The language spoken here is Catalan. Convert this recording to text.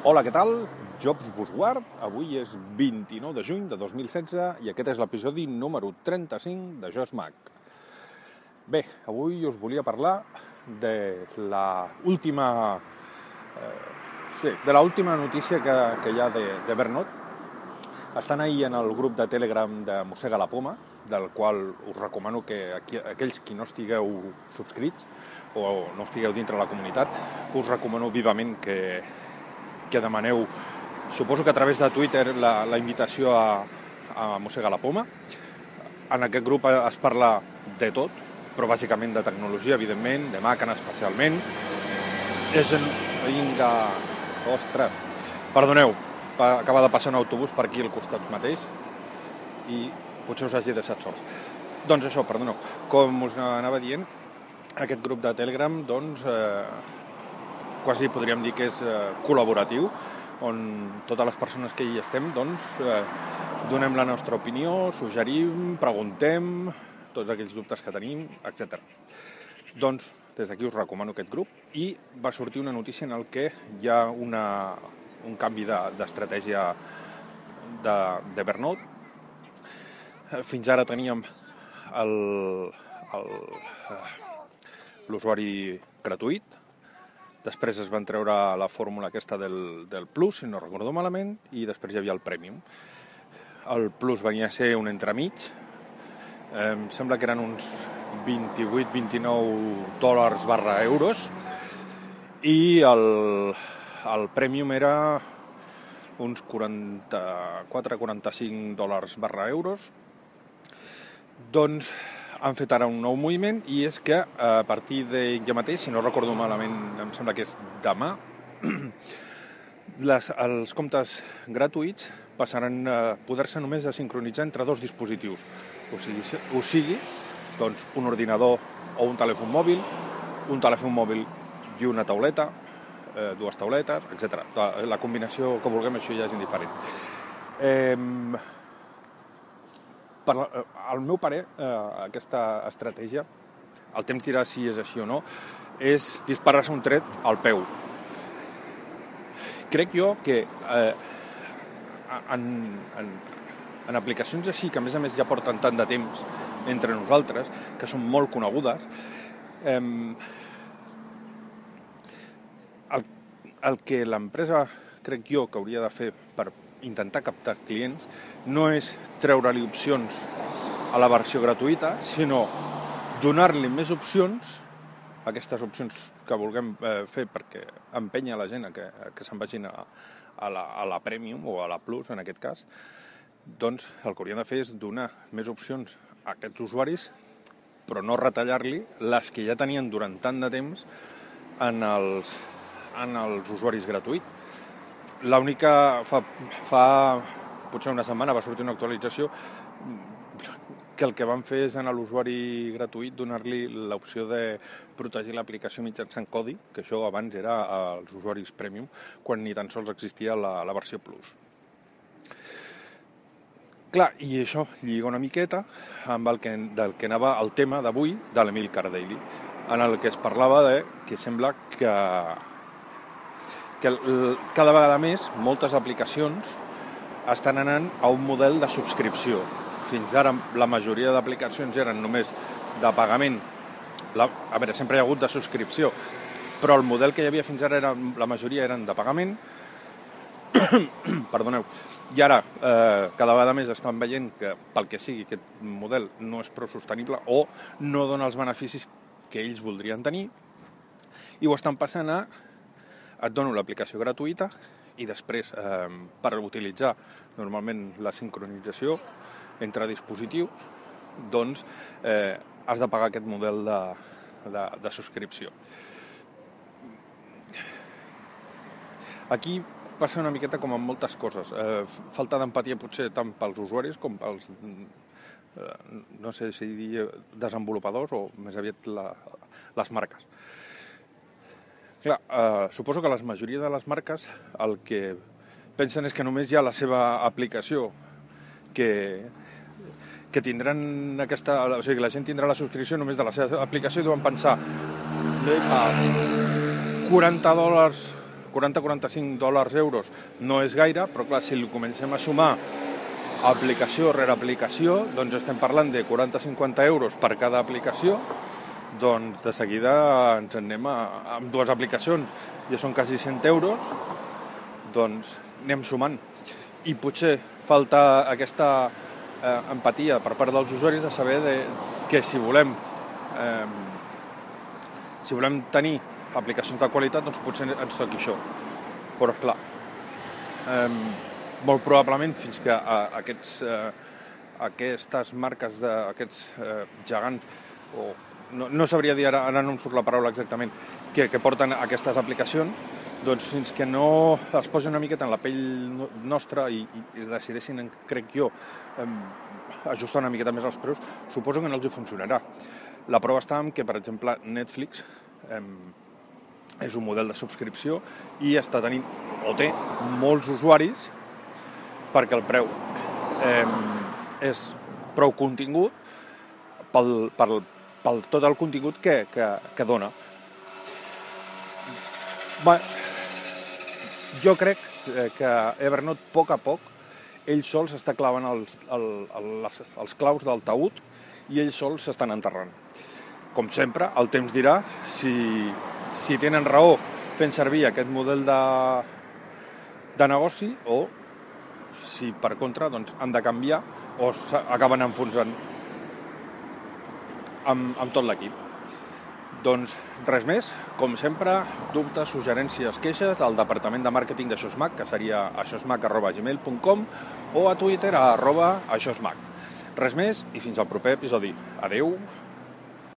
Hola, què tal? Jobs Busguard. Avui és 29 de juny de 2016 i aquest és l'episodi número 35 de Jos Mac. Bé, avui us volia parlar de la última eh, sí, de la última notícia que, que hi ha de, de Bernot. Estan ahir en el grup de Telegram de Mossega la Poma, del qual us recomano que aquí, aquells qui no estigueu subscrits o no estigueu dintre la comunitat, us recomano vivament que, que demaneu, suposo que a través de Twitter, la, la invitació a, a Mossega la Poma. En aquest grup es parla de tot, però bàsicament de tecnologia, evidentment, de màquina especialment. És en... Vinga... Ostres! Perdoneu, acaba de passar un autobús per aquí al costat mateix i potser us hagi deixat sols. Doncs això, perdoneu, com us anava dient, aquest grup de Telegram, doncs, eh, quasi podríem dir que és eh, col·laboratiu, on totes les persones que hi estem, doncs, eh, donem la nostra opinió, suggerim, preguntem, tots aquells dubtes que tenim, etc. Doncs, des d'aquí us recomano aquest grup i va sortir una notícia en el que hi ha una, un canvi d'estratègia de, de, de Bernot. Fins ara teníem l'usuari gratuït, després es van treure la fórmula aquesta del, del Plus, si no recordo malament, i després hi havia el Premium. El Plus venia a ser un entremig, em sembla que eren uns 28-29 dòlars barra euros, i el, el Premium era uns 44-45 dòlars barra euros. Doncs han fet ara un nou moviment i és que a partir de ja mateix, si no recordo malament, em sembla que és demà, les, els comptes gratuïts passaran a poder-se només a sincronitzar entre dos dispositius. O sigui, o sigui doncs, un ordinador o un telèfon mòbil, un telèfon mòbil i una tauleta, eh, dues tauletes, etc. La, la combinació que vulguem, això ja és indiferent. Eh, per, al meu parer, eh, aquesta estratègia, el temps dirà si és així o no, és disparar-se un tret al peu. Crec jo que eh, en, en, en aplicacions així, que a més a més ja porten tant de temps entre nosaltres, que són molt conegudes, eh, el, el que l'empresa, crec jo, que hauria de fer per intentar captar clients no és treure-li opcions a la versió gratuïta, sinó donar-li més opcions, aquestes opcions que vulguem eh, fer perquè empenya la gent a que, a que se'n vagin a, a, la, a la Premium o a la Plus, en aquest cas, doncs el que haurien de fer és donar més opcions a aquests usuaris, però no retallar-li les que ja tenien durant tant de temps en els, en els usuaris gratuïts. L'única... Fa, fa potser una setmana va sortir una actualització que el que van fer és a l'usuari gratuït donar-li l'opció de protegir l'aplicació mitjançant codi, que això abans era als usuaris premium, quan ni tan sols existia la, la versió Plus. Clar, i això lliga una miqueta amb el que, del que anava el tema d'avui de l'Emil Cardelli, en el que es parlava de que sembla que, que cada vegada més moltes aplicacions estan anant a un model de subscripció, fins ara la majoria d'aplicacions eren només de pagament. La, a veure, sempre hi ha hagut de subscripció, però el model que hi havia fins ara, era, la majoria eren de pagament. Perdoneu. I ara, eh, cada vegada més estan veient que, pel que sigui, aquest model no és prou sostenible o no dona els beneficis que ells voldrien tenir i ho estan passant a et dono l'aplicació gratuïta i després, eh, per utilitzar normalment la sincronització, entre dispositius, doncs eh, has de pagar aquest model de, de, de subscripció. Aquí passa una miqueta com en moltes coses. Eh, falta d'empatia potser tant pels usuaris com pels, eh, no sé si dir desenvolupadors o més aviat la, les marques. Clar, eh, suposo que la majoria de les marques el que pensen és que només hi ha la seva aplicació que, que tindran aquesta... O sigui, que la gent tindrà la subscripció només de la seva aplicació i deuen pensar a 40 dòlars 40-45 dòlars euros no és gaire, però clar, si comencem a sumar aplicació rere aplicació, doncs estem parlant de 40-50 euros per cada aplicació, doncs de seguida ens anem a, amb dues aplicacions, ja són quasi 100 euros, doncs anem sumant. I potser falta aquesta eh, empatia per part dels usuaris de saber de, que si volem eh, si volem tenir aplicacions de qualitat, doncs potser ens toqui això. Però, clar, eh, molt probablement fins que a, aquests, eh, aquestes marques d'aquests eh, gegants, o no, no sabria dir ara, ara no em surt la paraula exactament, que, que porten aquestes aplicacions, doncs fins que no es posi una miqueta en la pell nostra i, i es decideixin, crec jo, eh, ajustar una miqueta més els preus, suposo que no els hi funcionarà. La prova està en que, per exemple, Netflix eh, és un model de subscripció i està tenint, o té, molts usuaris perquè el preu eh, és prou contingut pel, pel, pel tot el contingut que, que, que dona. Bé, jo crec eh, que Evernote, a poc a poc, ell sol s'està clavant els, el, el, les, els claus del taüt i ells sols s'estan enterrant. Com sempre, el temps dirà si, si tenen raó fent servir aquest model de, de negoci o si per contra doncs, han de canviar o acaben enfonsant amb, amb tot l'equip. Doncs res més, com sempre, dubtes, suggerències, queixes al departament de màrqueting de Xosmac, que seria aixosmac.gmail.com o a Twitter a arroba aixosmac. Res més i fins al proper episodi. Adeu!